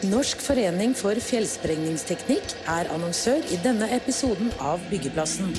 Norsk forening for fjellsprengningsteknikk er annonsør i denne episoden av Byggeplassen.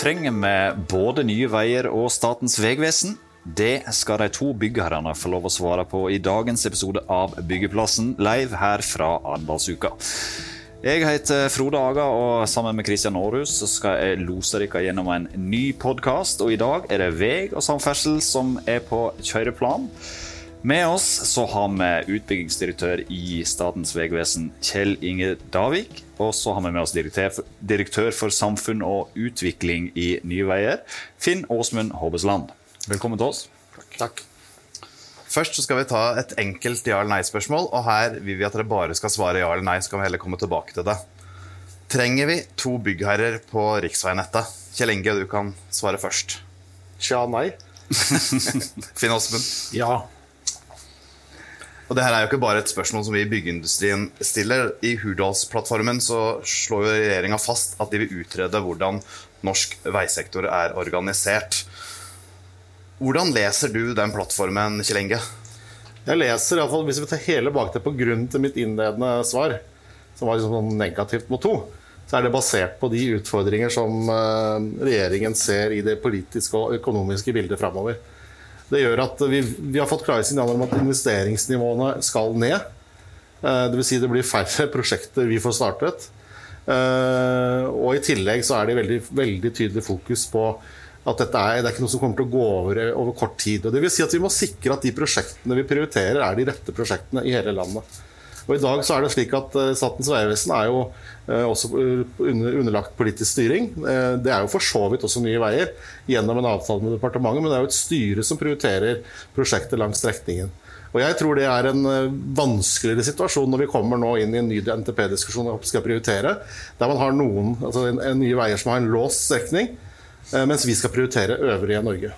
Trenger vi både Nye Veier og Statens vegvesen? Det skal de to byggherrene få lov å svare på i dagens episode av Byggeplassen, live her fra Arendalsuka. Jeg heter Frode Aga, og sammen med Kristian Aarhus skal jeg lose dere gjennom en ny podkast. Og i dag er det vei og samferdsel som er på kjøreplan. Med oss så har vi utbyggingsdirektør i Statens vegvesen, Kjell Inge Davik. Og så har vi med oss direktør for samfunn og utvikling i Nye Veier, Finn Åsmund Håbesland. Velkommen til oss. Takk. Først så skal vi ta et enkelt ja- eller nei-spørsmål. Og her vil vi at dere bare skal svare ja eller nei. Så kan vi heller komme tilbake til det. Trenger vi to byggherrer på riksveinettet? Kjell Inge, du kan svare først. Tja, nei. Finn Åsmund. Ja. Og det her er jo ikke bare et spørsmål som vi i byggeindustrien stiller. I Hurdalsplattformen så slår jo regjeringa fast at de vil utrede hvordan norsk veisektor er organisert. Hvordan leser du den plattformen, Kjell Inge? Jeg leser, i alle fall, hvis vi tar hele bakteppet på grunn til mitt innledende svar, som var liksom sånn negativt mot to, så er det basert på de utfordringer som eh, regjeringen ser i det politiske og økonomiske bildet framover. Det gjør at vi, vi har fått klare signaler om at investeringsnivåene skal ned. Dvs. det vil si det blir færre prosjekter vi får startet. Eh, og i tillegg så er det veldig, veldig tydelig fokus på at dette er, det er ikke noe som kommer til å gå over over kort tid. Og det vil si at Vi må sikre at de prosjektene vi prioriterer, er de rette prosjektene i hele landet. Og I dag så er det slik at eh, Statens vegvesen er jo eh, også underlagt politisk styring. Eh, det er jo for så vidt også Nye Veier gjennom en avtale med departementet, men det er jo et styre som prioriterer prosjekter langs strekningen. Og Jeg tror det er en vanskeligere situasjon når vi kommer nå inn i en ny NTP-diskusjon og skal prioritere, der man har noen, altså en, en Nye Veier som har en låst strekning, mens vi skal prioritere øvrige Norge.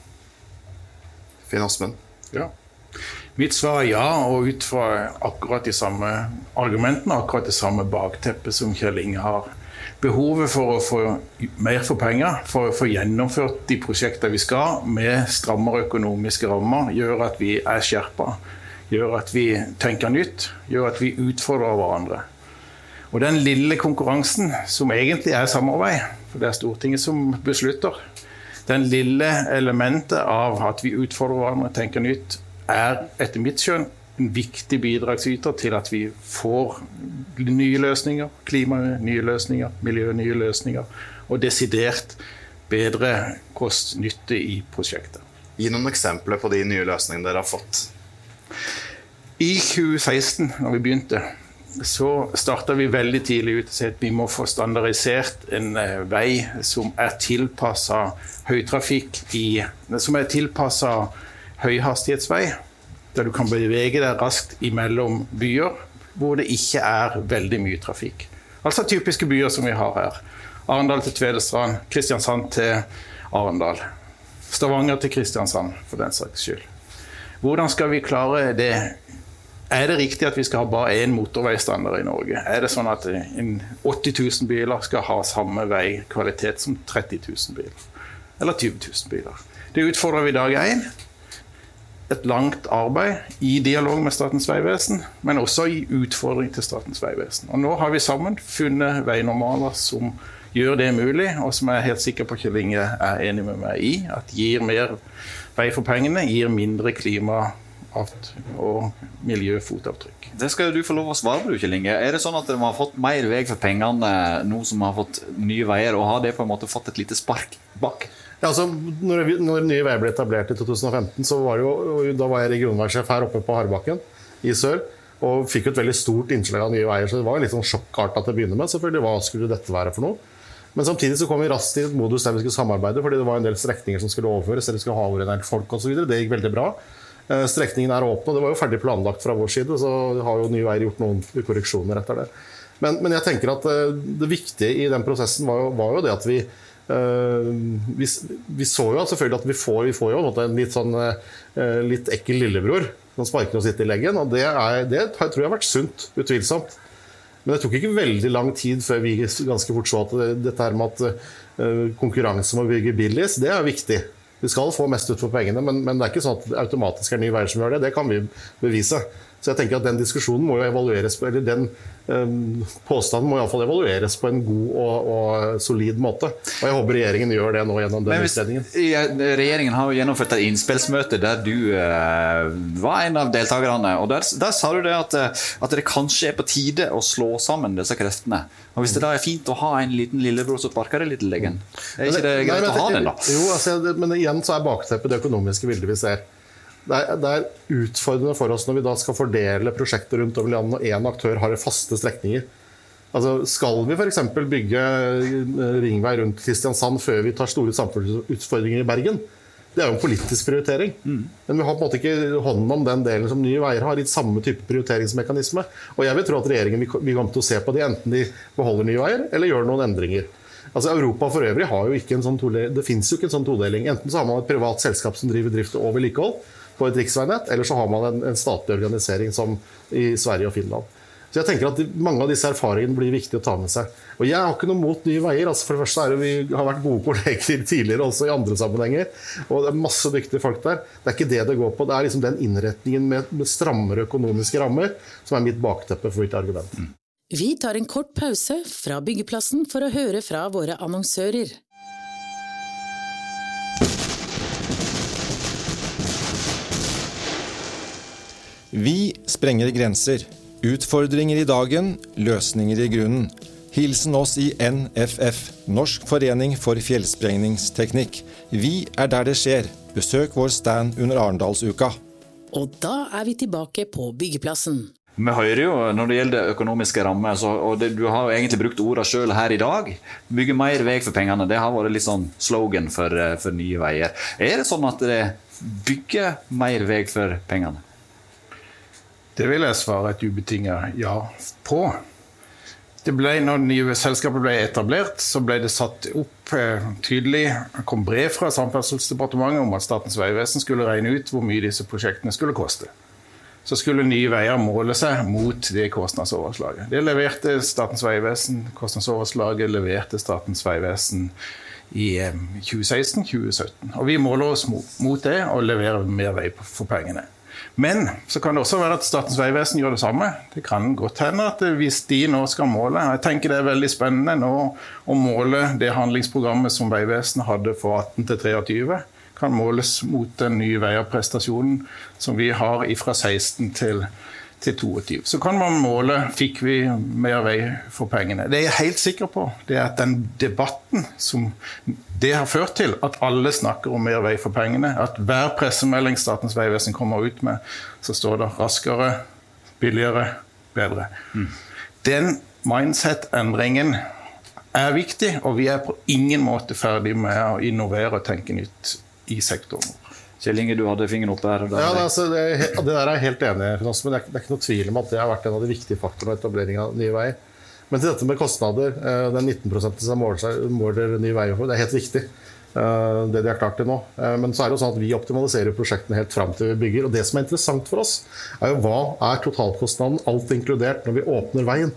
Finn Aspen. Ja. Mitt svar er ja, og ut fra akkurat de samme argumentene, akkurat det samme bakteppet som Kjell Inge har. Behovet for å få mer for penger, for å få gjennomført de prosjektene vi skal, med strammere økonomiske rammer, gjør at vi er skjerpa. Gjør at vi tenker nytt, gjør at vi utfordrer hverandre. Og den lille konkurransen, som egentlig er samarbeid, for det er Stortinget som beslutter, den lille elementet av at vi utfordrer hverandre, tenker nytt, er etter mitt skjønn en viktig bidragsyter til at vi får nye løsninger, klima nye løsninger, miljø nye løsninger, og desidert bedre kost-nytte i prosjektet. Gi noen eksempler på de nye løsningene dere har fått. I 2016, når vi begynte, så starta vi veldig tidlig ut og sa at vi må få standardisert en vei som er tilpassa høytrafikk i Som er tilpassa høyhastighetsvei, der du kan bevege deg raskt imellom byer hvor det ikke er veldig mye trafikk. Altså typiske byer som vi har her. Arendal til Tvedestrand, Kristiansand til Arendal. Stavanger til Kristiansand, for den saks skyld. Hvordan skal vi klare det? Er det riktig at vi skal ha bare én motorveistandard i Norge? Er det sånn at 80 000 biler skal ha samme veikvalitet som 30 000 biler? Eller 20 000 biler? Det utfordrer vi i dag én et langt arbeid i dialog med Statens vegvesen, men også i utfordring til Statens vegvesen. Og nå har vi sammen funnet veinormaler som gjør det mulig, og som jeg er helt sikker på Kjell Inge er enig med meg i, at gir mer vei for pengene, gir mindre klima og miljøfotavtrykk. Det skal jo du få lov å svare på, Kjell Inge. Er det sånn at de har fått mer vei for pengene nå som har fått nye veier, og har det på en måte fått et lite spark bak? Ja, altså, når, når Nye Veier ble etablert i 2015, så var jo, da var jeg regionveisjef her oppe på Hardbakken i sør. Og fikk jo et veldig stort innslag av Nye Veier, så det var litt sånn sjokkarta til å begynne med. selvfølgelig, Hva skulle dette være for noe? Men samtidig så kom vi raskt i et modus der vi skulle samarbeide, fordi det var en del strekninger som skulle overføres, eller skulle ha overordnet folk osv. Det gikk veldig bra. Strekningen er åpen, og det var jo ferdig planlagt fra vår side, så har jo Nye Veier gjort noen korreksjoner etter det. Men, men jeg tenker at det viktige i den prosessen var jo, var jo det at vi vi, vi, så jo selvfølgelig at vi får, vi får jo en litt, sånn, litt ekkel lillebror som sparker oss litt i leggen. Og det, er, det tror jeg har vært sunt, utvilsomt. Men det tok ikke veldig lang tid før vi ganske fort så at dette her med at konkurranse om å bygge billigst, det er viktig. Vi skal få mest ut for pengene, men, men, det er ikke sånn at det automatisk er Nye Veier som gjør det. Det kan vi bevise. Så jeg tenker at den diskusjonen må jo evalueres på, eller den um, påstanden må iallfall evalueres på en god og, og, solid måte. Og jeg håper regjeringen gjør det nå gjennom den hvis, utredningen. Ja, regjeringen har jo gjennomført et innspillsmøte der du uh, var en av deltakerne. og Der, der sa du det at, eh, at, det kanskje er på tide å slå sammen disse kreftene. Og Hvis det da er fint å ha en liten lillebror som sparker det litt i leggen, er ikke det greit å ha den, da? Jo, altså, men igjen så er bakteppet det økonomiske bildet vi ser det er, det er, utfordrende for oss når vi da skal fordele prosjekter rundt over landet og én aktør har faste strekninger. Altså, skal vi f.eks. bygge eh, ringvei rundt Kristiansand før vi tar store samfunnsutfordringer i Bergen? Det er jo en politisk prioritering. Mm. Men vi har på en måte ikke hånden om den delen som Nye Veier har, i samme type prioriteringsmekanisme. Og jeg vil tro at regjeringen vil komme til å se på det, enten de beholder Nye Veier eller gjør noen endringer. Altså Europa for øvrig har jo ikke en sånn todeling. Det fins jo ikke en sånn todeling. Enten så har man et privat selskap som driver drift og vedlikehold, på et riksveinett, eller så har man en, en, statlig organisering som i Sverige og Finland. Så jeg tenker at Mange av disse erfaringene blir viktig å ta med seg. Og Jeg har ikke noe mot Nye Veier. altså for det første er det Vi har vært gode kolleger tidligere også i andre sammenhenger. og Det er masse dyktige folk der. Det er ikke det det går på. Det er liksom den innretningen med, med strammere økonomiske rammer som er mitt bakteppe for mitt argument. Vi tar en kort pause fra byggeplassen for å høre fra våre annonsører. Vi sprenger grenser. Utfordringer i dagen, løsninger i grunnen. Hilsen oss i NFF, Norsk forening for fjellsprengningsteknikk. Vi er der det skjer. Besøk vår stand under Arendalsuka. Og da er vi tilbake på byggeplassen. Vi hører jo når det gjelder økonomiske rammer, så, og det, du har jo egentlig brukt ordene sjøl her i dag. Bygge mer vei for pengene. Det har vært litt sånn slogan for, eh, for Nye Veier. Er det sånn at det bygger mer vei for pengene? Det vil jeg svare et ubetinga ja på. Det ble, når det nye selskapet ble etablert, så ble det satt opp eh, tydelig Det kom brev fra Samferdselsdepartementet om at Statens vegvesen skulle regne ut hvor mye disse prosjektene skulle koste. Så skulle Nye Veier måle seg mot det kostnadsoverslaget. Det leverte Statens vegvesen. Kostnadsoverslaget leverte Statens vegvesen i 2016-2017. Eh, og vi måler oss mot det og leverer mer vei for pengene. Men så kan det også være at Statens vegvesen gjør det samme. Det kan godt hende at hvis de nå skal måle Jeg tenker det er veldig spennende nå å måle det handlingsprogrammet som Vegvesenet hadde for 18 til 23 kan måles mot den nye veierprestasjonen som vi har fra 16 til 20 til 22. Så kan man måle fikk vi mer vei for pengene. Det jeg er helt sikker på, det er at den debatten som det har ført til, at alle snakker om mer vei for pengene, at hver pressemelding Statens vegvesen kommer ut med, så står det raskere, billigere, bedre. Mm. Den mindset-endringen er viktig, og vi er på ingen måte ferdig med å innovere og tenke nytt i sektoren. Kjell Inge, du hadde fingeren oppe her. Ja, det, altså, det, det, der er jeg helt enig i, men det er, det er, ikke noe tvil om at det har vært en av de viktige faktorene i etablering av Nye Veier. Men til dette med kostnader, Det den 19% som måler, måler Nye Veier for, det er helt viktig. Eh, det de har klart til nå. Eh, men så er det jo sånn at vi optimaliserer prosjektene helt fram til vi bygger. Og det som er interessant for oss, er jo hva er totalkostnaden, alt inkludert, når vi åpner veien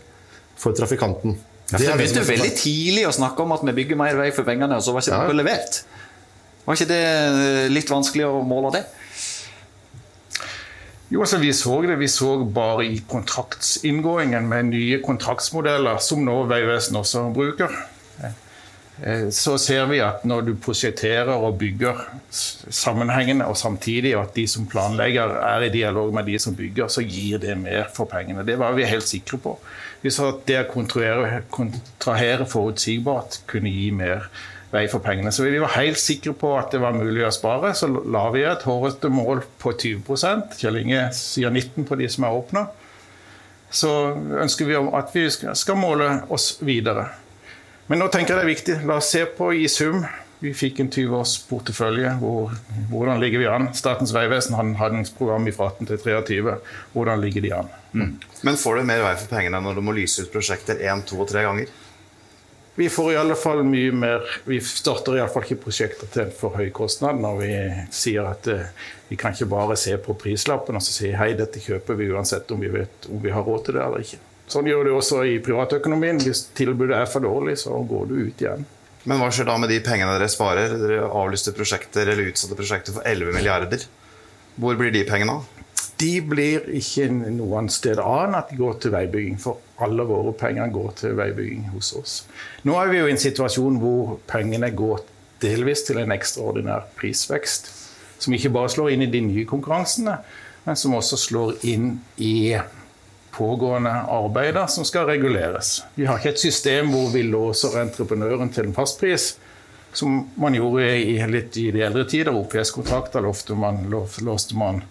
for trafikanten. Ja, det begynte veldig tidlig å snakke om at vi bygger mer vei for pengene, og så var ikke det ja. levert. Var ikke det eh, litt vanskelig å måle det? Jo, altså Vi så det. Vi så bare i kontraktsinngåingen med nye kontraktsmodeller, som nå Vegvesenet også bruker. Eh, så ser vi at når du prosjekterer og bygger sammenhengende, og samtidig at de som planlegger er i dialog med de som bygger, så gir det mer for pengene. Det var vi helt sikre på. Vi så at det å kontrahere forutsigbart kunne gi mer vei for pengene. Så vi var helt sikre på at det var mulig å spare. Så la vi et hårete mål på 20 Kjell Inge sier 19 på de som er åpna. Så ønsker vi at vi skal måle oss videre. Men nå tenker jeg det er viktig. La oss se på i sum. Vi fikk en 20-års portefølje. Hvor, hvordan ligger vi an? Statens vegvesen har et handlingsprogram fra 18 til 23. Hvordan ligger de an? Mm. Men får du mer vei for pengene når du må lyse ut prosjekter én, to og tre ganger? Vi får i alle fall mye mer Vi starter i alle fall ikke prosjekter til en for høy kostnad når vi sier at eh, vi kan ikke bare se på prislappen og så si hei, dette kjøper vi uansett om vi vet om vi har råd til det eller ikke. Sånn gjør du også i privatøkonomien. Hvis tilbudet er for dårlig, så går du ut igjen. Men hva skjer da med de pengene dere sparer? Dere avlyste prosjekter eller utsatte prosjekter for 11 milliarder. Hvor blir de pengene av? De blir ikke noe sted annet at de går til veibygging. For alle våre penger går til veibygging hos oss. Nå er vi jo i en situasjon hvor pengene går delvis til en ekstraordinær prisvekst. Som ikke bare slår inn i de nye konkurransene, men som også slår inn i pågående arbeider som skal reguleres. Vi har ikke et system hvor vi låser entreprenøren til en fastpris, som man gjorde i, litt i de eldre tider. OPS-kontrakter låste man, låste man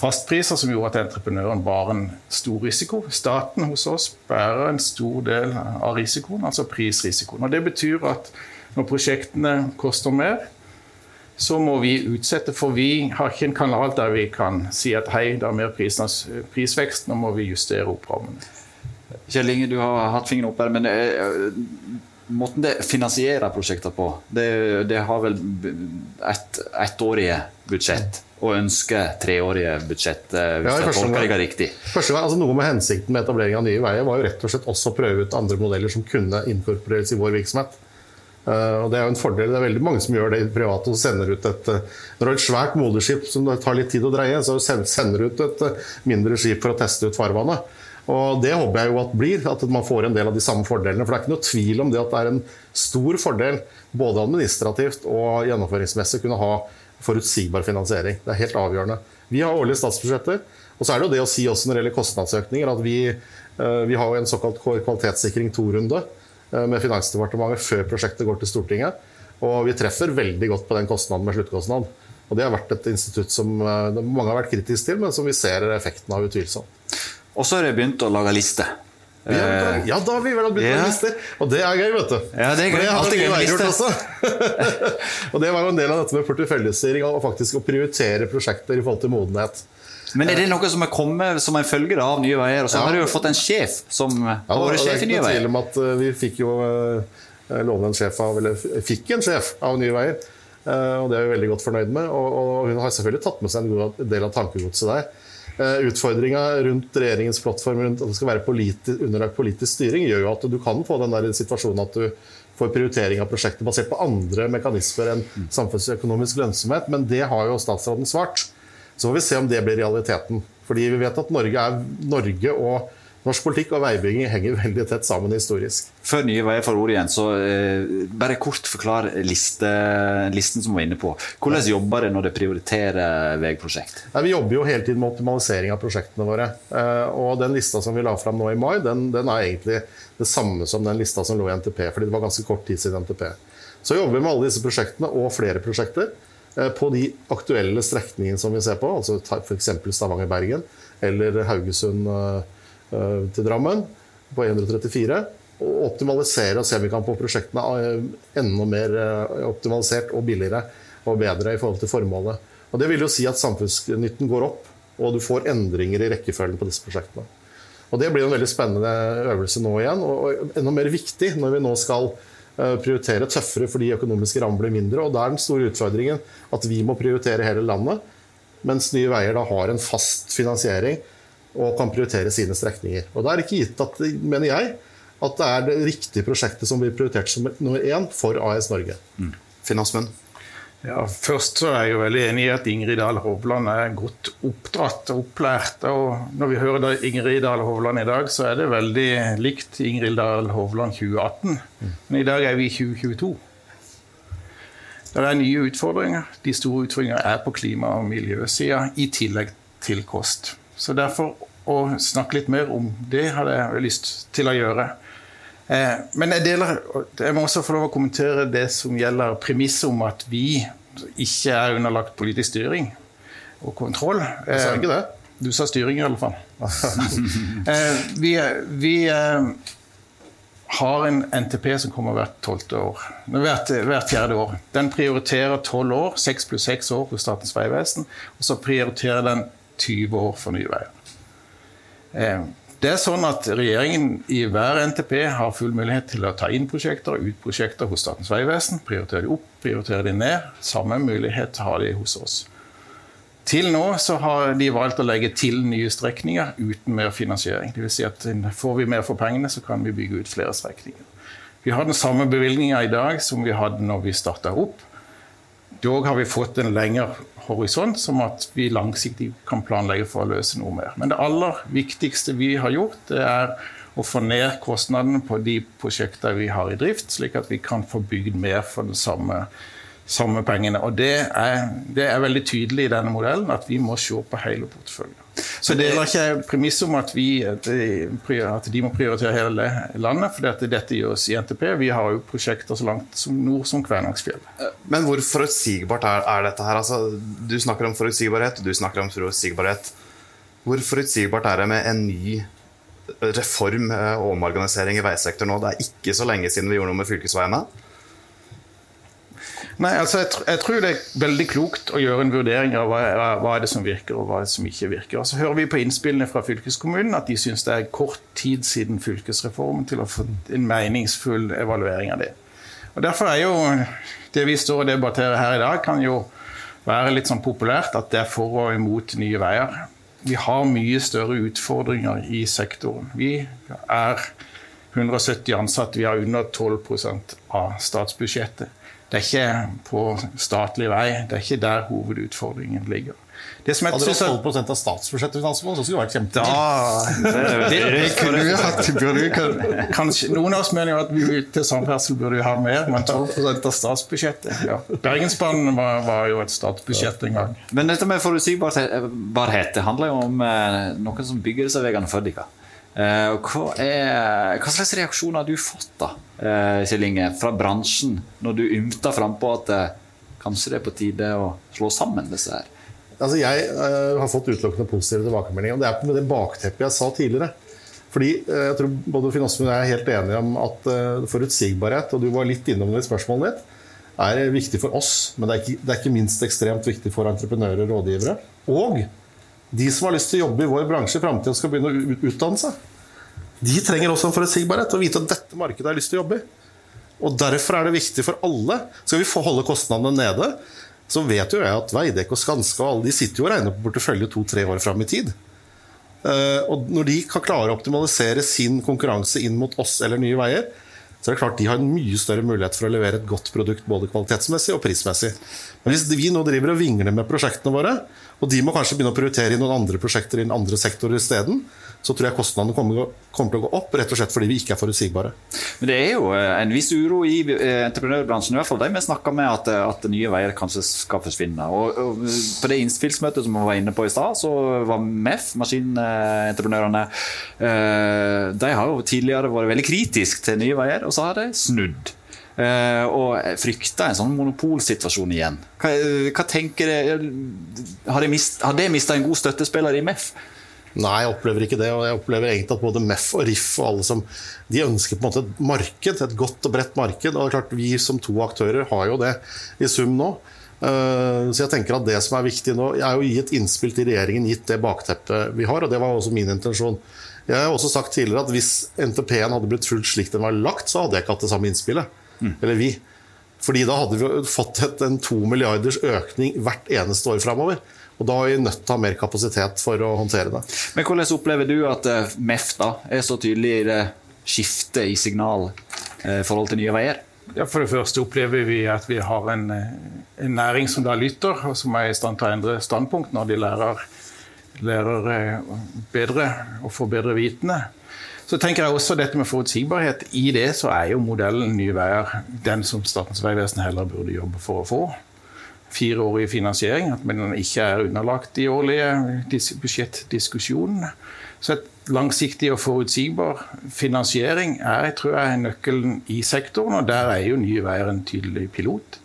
fastpriser som gjorde at entreprenøren bar en stor risiko. Staten hos oss bærer en stor del av risikoen, altså prisrisikoen. Og Det betyr at når prosjektene koster mer, så må vi utsette, for vi har ikke en kanal der vi kan si at hei, det er mer prisvekst, nå må vi justere opp rammene. Kjell Inge, du har hatt fingeren opp her, men eh, måten det finansierer prosjekter på, det, det har vel ett ettårige budsjett og ønsker treårige budsjett, eh, hvis ja, jeg tolker riktig. Første gang, altså Noe med hensikten med etablering av Nye Veier var jo rett og slett også å prøve ut andre modeller som kunne inkorporeres i vår virksomhet. Uh, og Det er jo en fordel. Det er veldig mange som gjør det i private. og sender ut et, uh, Når du har et svært moderskip som det tar litt tid å dreie, så sender du ut et mindre skip for å teste ut farvannet. Og Det håper jeg jo at blir, at man får en del av de samme fordelene. For det er ikke noe tvil om det at det er en stor fordel både administrativt og gjennomføringsmessig å kunne ha forutsigbar finansiering. Det er helt avgjørende. Vi har årlige statsbudsjetter. Og så er det jo det å si også når det gjelder kostnadsøkninger, at vi, vi har en såkalt kvalitetssikring to-runde. Eh, med Finansdepartementet før prosjektet går til Stortinget. Og vi treffer veldig godt på den kostnaden med sluttkostnad. Og det har vært et institutt som eh, mange har vært kritiske til, men som vi ser effekten av utvilsomt. Og så har jeg begynt å lage liste. Ja, eh, ja, da har vi vel begynt med ja. lister. Og det er gøy, vet du. Ja, det er gøy. Alltid gøy med lister. og det var jo en del av dette med porteføljestyring og faktisk å prioritere prosjekter i forhold til modenhet. Men er det noe som er kommet som en følge av Nye Veier? Og så ja. har du jo fått en sjef som har vært sjef i Nye Veier. Det er ikke noe tvil om at eh, vi fikk jo uh, låne en sjef av, eller fikk en sjef av Nye Veier. Og det er vi veldig godt fornøyd med. Og, og hun har selvfølgelig tatt med seg en god del av tankegodset der. Uh, Utfordringa rundt regjeringens plattform rundt at det skal være politi underlagt politisk styring, gjør jo at du kan få den der situasjonen at du får prioritering av prosjekter basert på andre mekanismer enn samfunnsøkonomisk lønnsomhet. Men det har jo statsråden svart. Så får vi se om det blir realiteten. Fordi vi vet at Norge, er, Norge og norsk politikk og veibygging henger veldig tett sammen historisk. Før Nye Veier får ordet igjen, så eh, bare kort forklar liste, listen som vi var inne på. Hvordan jobber det når det prioriterer veiprosjekt? Ja, vi jobber jo hele tiden med optimalisering av prosjektene våre. Eh, og den lista som vi la fram nå i mai, den, den, er egentlig det samme som den lista som lå i NTP. fordi det var ganske kort tid siden NTP. Så jobber vi med alle disse prosjektene og flere prosjekter. Eh, på de aktuelle strekningene som vi ser på, altså f.eks. Stavanger-Bergen eller Haugesund eh, til Drammen på 134. Og optimalisere og se om vi kan få prosjektene enda mer optimalisert og billigere og bedre i forhold til formålet. Og Det vil jo si at samfunnsnytten går opp, og du får endringer i rekkefølgen på disse prosjektene. Og Det blir en veldig spennende øvelse nå igjen, og enda mer viktig når vi nå skal Eh, prioritere tøffere fordi økonomiske rammer blir mindre. og Da er den store utfordringen at vi må prioritere hele landet, mens Nye Veier da har en fast finansiering og kan prioritere sine strekninger. Og Da er det ikke gitt at, mener jeg, at det er det riktige prosjektet som blir prioritert som nummer én for AS Norge. Mm. Finansmenn? Ja, Først så er jeg jo veldig enig i at Ingrid Dahl Hovland er godt oppdratt og opplært. og Når vi hører Ingrid Dahl Hovland i dag, så er det veldig likt Ingrid Dahl Hovland 2018. Men i dag er vi i 2022. Det er nye utfordringer. De store utfordringene er på klima- og miljøsida, i tillegg til kost. Så derfor å snakke litt mer om det hadde jeg lyst til å gjøre. Eh, men jeg, deler, jeg må også få lov å kommentere det som gjelder premisset om at vi ikke er underlagt politisk styring og kontroll. Jeg sa ikke det. Eh, du sa styring, i alle fall. Eh, vi, vi har en NTP som kommer hvert tolvte år. Hvert, hvert, fjerde år. Den prioriterer tolv år, seks pluss seks år hos Statens vegvesen. Og så prioriterer den 20 år for Nye Veier. Det er sånn at Regjeringen i hver NTP har full mulighet til å ta inn prosjekter og ut prosjekter hos Statens vegvesen. Prioritere de opp, prioritere de ned. Samme mulighet har de hos oss. Til nå så har de valgt å legge til nye strekninger uten mer finansiering. Vil si at Får vi mer for pengene, så kan vi bygge ut flere strekninger. Vi har den samme bevilgninga i dag som vi hadde når vi starta opp. Dog har vi fått en lengre horisont, som at vi langsiktig kan planlegge for å løse noe mer. Men det aller viktigste vi har gjort, det er å få ned kostnadene på de prosjektene vi har i drift, slik at vi kan få bygd mer for den samme, samme pengene. Og det er, det er veldig tydelig i denne modellen at vi må se på hele porteføljen. Så det er ikke premiss om at, vi, at de må prioritere hele landet, for dette, gjøres i NTP. Vi har jo prosjekter så langt som nord som Kvænangsfjellet. Men hvor forutsigbart er, er dette her? Altså, du snakker om forutsigbarhet, og du snakker om forutsigbarhet. Hvor forutsigbart er det med en ny reform eh, og omorganisering i veisektoren nå? Det er ikke så lenge siden vi gjorde noe med fylkesveiene. Nei, altså jeg, jeg, tror det er veldig klokt å gjøre en vurdering av hva, hva er det som virker og hva er det som ikke virker. Og så hører vi på innspillene fra fylkeskommunen at de syns det er kort tid siden fylkesreformen til å få en meningsfull evaluering av det. Og Derfor er jo det vi står og debatterer her i dag, kan jo være litt sånn populært at det er for og imot Nye Veier. Vi har mye større utfordringer i sektoren. Vi er 170 ansatte, vi har under 12% av statsbudsjettet. Det er ikke på statlig vei. Det er ikke der hovedutfordringen ligger. Det som jeg Hadde du 12% av statsbudsjettet, finansmål, så skulle det vært kjempefint. Det, det, kunne vi hatt. Burde, kanskje, noen av oss mener jo at vi til samferdsel burde ha mer, men 12 av statsbudsjettet ja. Bergensbanen var, var, jo et statsbudsjett en gang. Men dette med forutsigbarhet det handler jo om eh, noen som bygger disse veiene for dere. Uh, hva, er, hva, slags reaksjoner har du fått da, uh, Kjell Inge, fra bransjen når du ymter frampå at uh, kanskje det er på tide å slå sammen disse her? Altså, jeg har fått utelukkende positive tilbakemeldinger. Og det er med det bakteppet jeg sa tidligere. Fordi jeg tror både finansministeren og jeg er helt enige om at forutsigbarhet, og du var litt innom det i spørsmålet ditt, er viktig for oss. Men det er, ikke, det er ikke minst ekstremt viktig for entreprenører og rådgivere. Og de som har lyst til å jobbe i vår bransje i framtida, skal begynne å utdanne seg. De trenger også en forutsigbarhet og vite at dette markedet har lyst til å jobbe i. Og Derfor er det viktig for alle. Skal vi få holde kostnadene nede, så vet jo jeg at Veidekke og Skanska og alle de sitter jo og regner på portefølje to-tre år fram i tid. Eh, og når de kan klare å optimalisere sin konkurranse inn mot oss eller Nye Veier, så er det klart de har en mye større mulighet for å levere et godt produkt både kvalitetsmessig og prismessig. Men hvis vi nå driver og vingler med prosjektene våre, og de må kanskje begynne å prioritere i noen andre prosjekter i andre sektorer isteden, så tror jeg kostnadene kommer, kommer, til å gå opp, rett og slett fordi vi ikke er forutsigbare. Men Det er jo eh, en viss uro i eh, entreprenørbransjen, i hvert fall de vi snakker med, at, eh, at Nye Veier kanskje skal forsvinne. Og, og På det innspillsmøtet som vi var inne på i stad, så var MEF, maskinentreprenørene, de har jo tidligere vært veldig kritiske til Nye Veier, og så har de snudd. Og frykter en sånn monopolsituasjon igjen. Hva, hva tenker dere? Har de mista en god støttespiller i MEF? Nei, jeg opplever ikke det. og jeg opplever egentlig at både MEF og RIF og alle som, de ønsker på en måte et marked, et godt og bredt marked. og det er klart Vi som to aktører har jo det i sum nå. Uh, så jeg tenker at det som er viktig nå er å gi et innspill til regjeringen, gitt det bakteppet vi har, og det var også min intensjon. Jeg har også sagt tidligere at hvis NTP-en hadde blitt fulgt slik den var lagt, så hadde jeg ikke hatt det samme innspillet. Mm. Eller vi. Fordi da hadde vi fått et, en to milliarders økning hvert eneste år framover. Og da er vi nødt til å ha mer kapasitet for å håndtere det. Men Hvordan opplever du at eh, MEF da er så tydelig i det skiftet i signal i eh, forhold til Nye Veier? Ja, For det første opplever vi at vi har en, eh, en, næring som da lytter, og som er i stand til å endre standpunkt når de lærer, lærer bedre og får bedre vitende. Så tenker jeg også dette med forutsigbarhet. I det så er jo modellen Nye Veier den som Statens vegvesen heller burde jobbe for å få. Fireårig finansiering, at man ikke er underlagt de årlige budsjettdiskusjonene. Så et langsiktig og forutsigbar finansiering er tror jeg, nøkkelen i sektoren, og der er jo Nye Veier en tydelig pilot.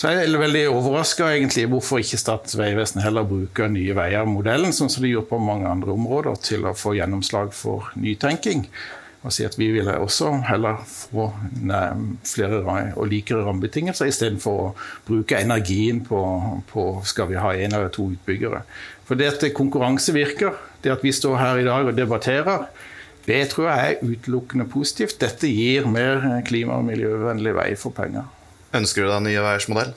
Så jeg er veldig overraska hvorfor ikke Statens vegvesen heller bruker Nye Veier-modellen, sånn som de gjør på mange andre områder, til å få gjennomslag for nytenking. Og si at vi vil også heller få flere og likere rammebetingelser istedenfor å bruke energien på, på skal vi ha én eller to utbyggere. For det at konkurranse virker, det at vi står her i dag og debatterer, det tror jeg er utelukkende positivt. Dette gir mer klima- og miljøvennlig vei for penger. Ønsker du deg Nye Veiers modell?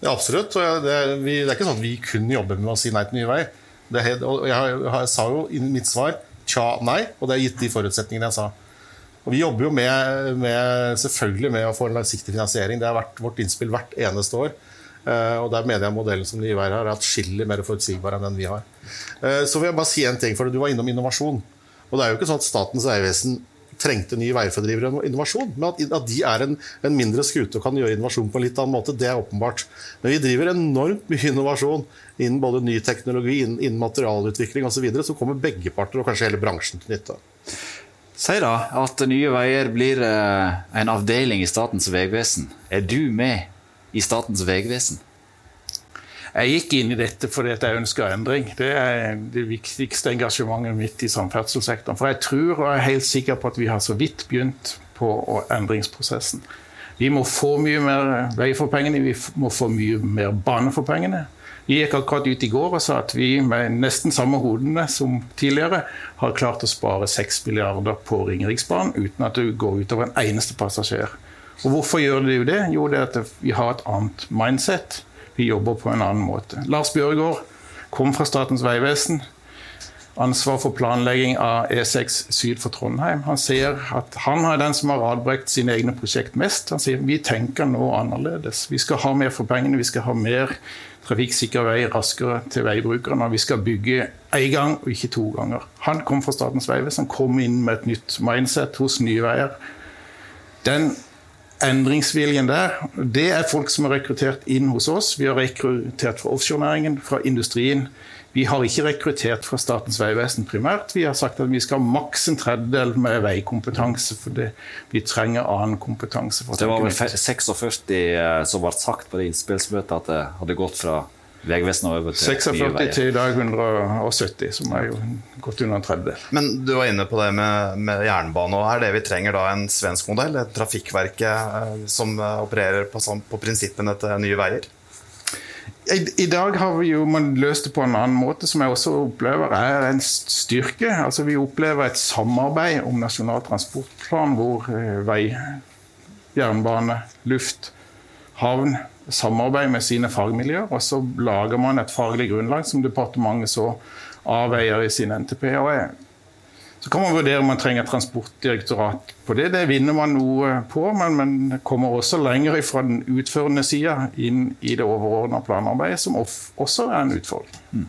Ja, absolutt. Det er, vi, det er, ikke sånn at vi kun jobber med å si nei til Nye Veier. jeg, jeg, jeg sa jo i mitt svar tja, nei, og det er gitt de forutsetningene jeg sa. Og Vi jobber jo med, med, selvfølgelig med å få en langsiktig finansiering. Det har vært vårt innspill hvert eneste år. Uh, og Der mener jeg modellen som Nye har, er atskillig mer forutsigbar enn den vi har. Uh, så vil jeg bare si en ting, for Du var innom innovasjon. Og det er jo ikke sånn at Statens vegvesen trengte nye veier for å drive innovasjon. Men at, at de er en, en mindre skute og kan gjøre innovasjon på en litt annen måte, det er åpenbart. Men vi driver enormt mye innovasjon innen både ny teknologi, innen, innen materialutvikling osv. Så kommer begge parter og kanskje hele bransjen til nytte. Si da at Nye Veier blir eh, en avdeling i Statens vegvesen. Er du med i Statens vegvesen? Jeg gikk inn i dette fordi jeg ønska endring. Det er det viktigste engasjementet mitt i samferdselssektoren. For jeg tror og er helt sikker på at vi har så vidt begynt på endringsprosessen. Vi må få mye mer vei for pengene, vi må få mye mer bane for pengene. Vi gikk akkurat ut i går og sa at vi med nesten samme hodene som tidligere har klart å spare 6 milliarder på Ringeriksbanen uten at det går utover en eneste passasjer. Og Hvorfor gjør det jo det? Jo, det er at vi har et annet mindset. Vi jobber på en annen måte. Lars Bjørgaard kom fra Statens vegvesen. Ansvar for planlegging av E6 syd for Trondheim. Han sier at han er den som har radbrekt sine egne prosjekt mest. Han sier vi tenker nå annerledes. Vi skal ha mer for pengene. Vi skal ha mer trafikksikker vei raskere til veibrukerne. Vi skal bygge én gang og ikke to ganger. Han kom fra Statens vegvesen, kom inn med et nytt mindset hos Nye Veier. Den endringsviljen der, det er folk som er rekruttert inn hos oss. Vi har rekruttert fra offshorenæringen, fra industrien. Vi har ikke rekruttert fra Statens vegvesen primært. Vi har sagt at vi skal ha maks en tredjedel med veikompetanse, fordi vi trenger annen kompetanse. det var vel 46 eh, som ble sagt på det innspillsmøtet at det hadde gått fra Vegvesenet til 46 til i dag 170, som er jo godt under en tredjedel. Men du var inne på det med, med jernbane. og Er det vi trenger da en svensk modell? Et Trafikkverket eh, som eh, opererer på, på prinsippene til Nye Veier? I, I, dag har vi jo man løst det på en annen måte, som jeg også opplever er en styrke. Altså Vi opplever et samarbeid om Nasjonal transportplan hvor eh, vei, jernbane, luft, havn samarbeid med sine fagmiljøer, og så lager man et faglig grunnlag som departementet så avveier i sin NTP. og er. så kan man vurdere om man trenger transportdirektorat på det. Det vinner man noe på, men man kommer også lenger fra den utførende sida inn i det overordna planarbeidet, som også er en utfordring. Mm.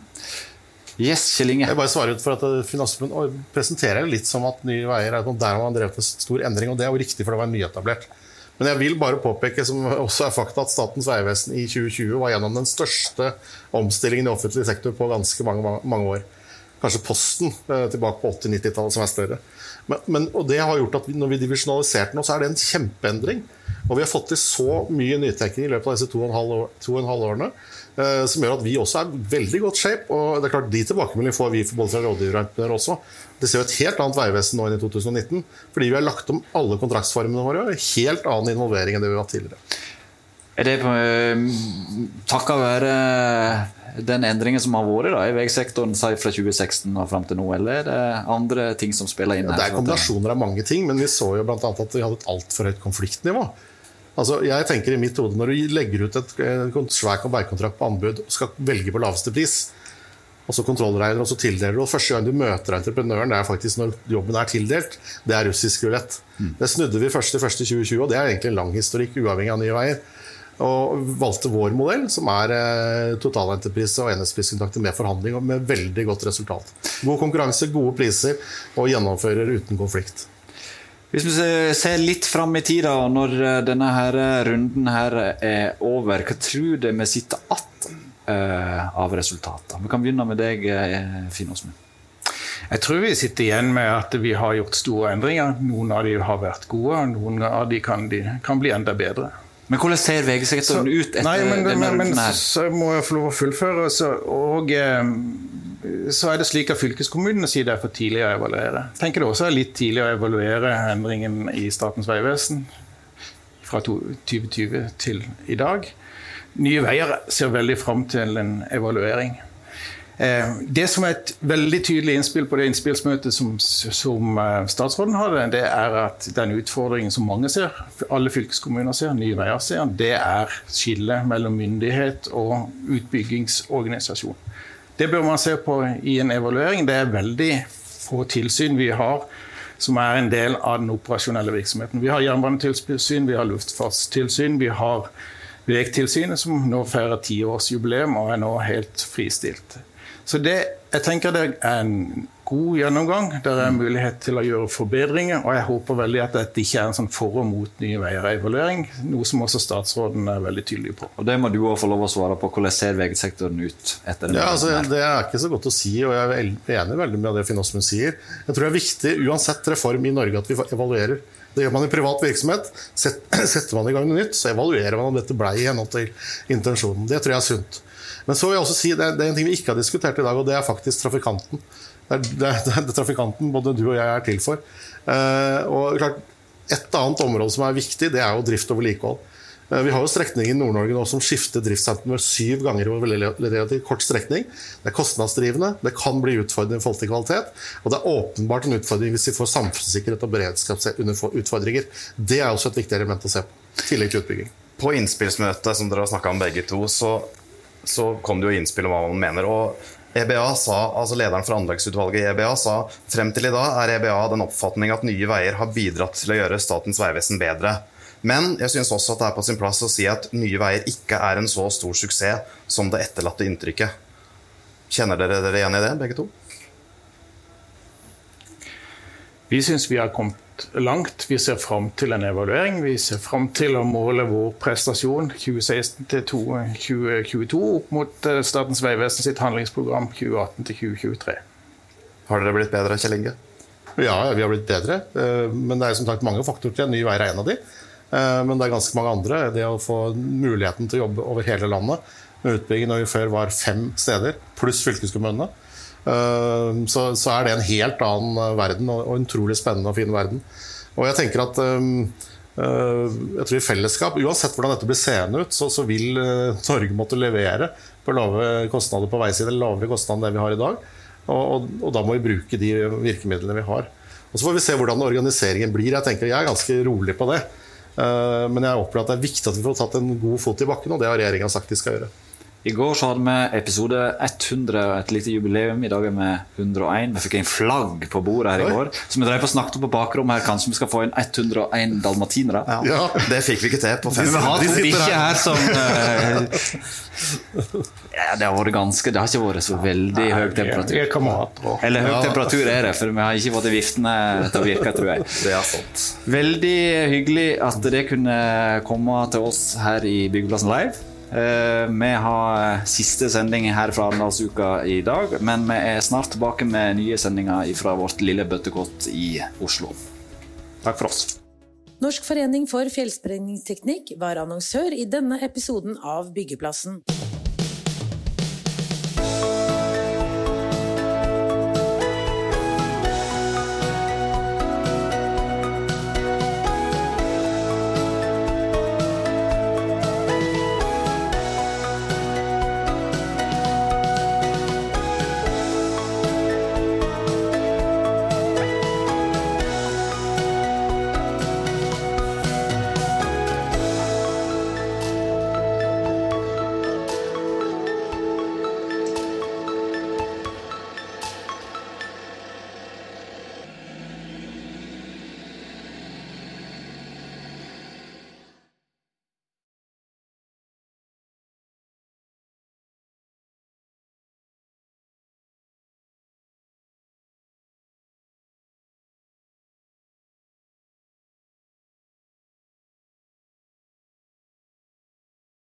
Yes, Kjell Inge. Jeg bare svarer ut for at eh, Finansforbundet presenterer litt som at Nye Veier er der har man drevet en stor endring, og det er jo riktig, for det var nyetablert. Men jeg vil bare påpeke som også er fakta, at Statens vegvesen i 2020 var gjennom den største omstillingen i offentlig sektor på ganske mange, mange år. Kanskje Posten eh, tilbake på 80-90-tallet som er større. Men, men, og det har gjort at vi, Når vi divisjonaliserte nå, så er det en kjempeendring. Og vi har fått til så mye nytenkning i løpet av disse to og en halv, år, to og en halv årene som gjør at vi også er veldig godt shape. Og det er klart De tilbakemeldingene får vi både fra rådgivere også. Det ser jo et helt annet veivesen nå enn i 2019. Fordi vi har lagt om alle kontraktsformene våre. og Helt annen involvering enn det vi har hatt tidligere. Er det uh, takket være den endringen som har vært da, i veisektoren fra 2016 og fram til nå, eller er det andre ting som spiller inn? Ja, det er kombinasjoner av mange ting, men vi så jo bl.a. at vi hadde et altfor høyt konfliktnivå. Altså, jeg tenker i mitt hode Når du legger ut et svær veikontrakt på anbud og skal velge på laveste pris, og så kontrollregner og så tildeler du, og første gang du møter entreprenøren, det er faktisk når jobben er tildelt, det er russisk rulett. Mm. Det snudde vi først i 2020, og det er egentlig en lang historikk, uavhengig av Nye Veier. Og valgte vår modell, som er eh, totalentreprise og enhetspriskontakter med forhandling, og med veldig godt resultat. God konkurranse, gode priser og gjennomfører uten konflikt. Hvis vi ser litt fram i tida, når eh, denne her runden her er over, hva tror du vi sitter igjen av resultater? Vi kan begynne med deg, eh, Finn Åsmund. Jeg tror vi sitter igjen med at vi har gjort store endringer. Noen av de har vært gode, og noen av de kan, de kan bli enda bedre. Men hvordan ser VG-sektoren ut etter nei, men, denne runden her? Så må jeg få lov å fullføre. Så, og eh, så er det slik at fylkeskommunene sier det er for tidlig å evaluere. Jeg tenker det også er litt tidlig å evaluere endringen i Statens vegvesen fra 2020 til i dag. Nye Veier ser veldig fram til en evaluering. Eh, det som er et veldig tydelig innspill på det innspillsmøtet som, som eh, statsråden hadde, det er at den utfordringen som mange ser, alle fylkeskommuner ser, Nye Veier ser, det er skillet mellom myndighet og utbyggingsorganisasjon. Det bør man se på i en evaluering. Det er veldig få tilsyn vi har som er en del av den operasjonelle virksomheten. Vi har jernbanetilsyn, vi har luftfartstilsyn, vi har Vegtilsynet, som nå feirer tiårsjubileum og er nå helt fristilt. Så det, jeg tenker det er en god gjennomgang. Det er mulighet til å gjøre forbedringer. Og jeg håper veldig at dette ikke er en sånn for og mot Nye Veier-evaluering. Noe som også statsråden er veldig tydelig på. Og Det må du òg få lov å svare på. Hvordan ser veisektoren ut etter den? Ja, altså, det er ikke så godt å si, og jeg er enig veldig med det Finn Åsmund sier. Jeg tror det er viktig, uansett reform i Norge, at vi evaluerer. Det gjør man i privat virksomhet. Setter man i gang noe nytt, så evaluerer man om dette ble i henhold til intensjonen. Det tror jeg er sunt. Men så vil jeg også si, det er en ting vi ikke har diskutert i dag, og det er faktisk trafikanten. Det er, det er, det er trafikanten både du og jeg er til for. Uh, og klart, Et annet område som er viktig, det er jo drift og vedlikehold. Uh, vi har jo strekninger i Nord-Norge nå som skifter driftssentrum syv ganger over relativt kort strekning. Det er kostnadsdrivende, det kan bli utfordrende i forhold til kvalitet. Og det er åpenbart en utfordring hvis vi får samfunnssikkerhet og beredskapsutfordringer. Det er også et viktig element å se på. I tillegg til utbygging. På innspillsmøtet som dere har snakka om begge to, så så kom det jo innspill om hva man mener. og EBA sa, altså Lederen for anleggsutvalget i EBA sa frem til i dag er EBA den oppfatning at Nye Veier har bidratt til å gjøre Statens vegvesen bedre. Men jeg syns også at det er på sin plass å si at Nye Veier ikke er en så stor suksess som det etterlatte inntrykket. Kjenner dere dere igjen i det, begge to? Vi syns vi har kommet langt. Vi ser fram til en evaluering. Vi ser fram til å måle vår prestasjon 2016 til 2022 opp mot eh, Statens vegvesen sitt handlingsprogram 2018 til 2023. Har dere blitt bedre, Kjell Inge? Ja, vi har blitt bedre. Eh, men det er som sagt mange faktorer til. Ny vei er en av de. Eh, men det er ganske mange andre. Det å få muligheten til å jobbe over hele landet med utbygging når vi før var fem steder, pluss fylkeskommunene. Ehm, så, så, er det en helt annen eh, verden, og en utrolig spennende og fin verden. Og jeg tenker at eh, jeg tror i fellesskap, Uansett hvordan dette blir seende ut, så, så vil eh, Norge måtte levere på lave kostnader på veisiden, lavere kostnader enn det vi har i dag. Og, og, og, da må vi bruke de virkemidlene vi har. Og Så får vi se hvordan organiseringen blir. Jeg tenker jeg er ganske rolig på det. Men jeg opplever at det er viktig at vi får tatt en god fot i bakken, og det har regjeringa sagt de skal gjøre. I går så hadde vi episode 100, et lite jubileum. I dag er vi 101. Vi fikk en flagg på bordet her i går. Så vi drev og snakket på bakrommet her. Kanskje vi skal få inn 101 dalmatinere? Ja. ja. Det fikk vi ikke til på fem. Vi har to bikkjer her som uh, ja, Det har vært ganske Det har ikke vært så veldig høy temperatur. Eller høy temperatur er det, for vi har ikke fått viftene til å virke, tror jeg. Det er sant. Veldig hyggelig at det kunne komme til oss her i Byggeplassen Live. Eh, vi har siste sending her fra Arendalsuka i dag, men vi er snart tilbake med nye sendinger fra vårt lille bøttekott i Oslo. Takk for oss. Norsk forening for fjellsprengningsteknikk var annonsør i denne episoden av Byggeplassen.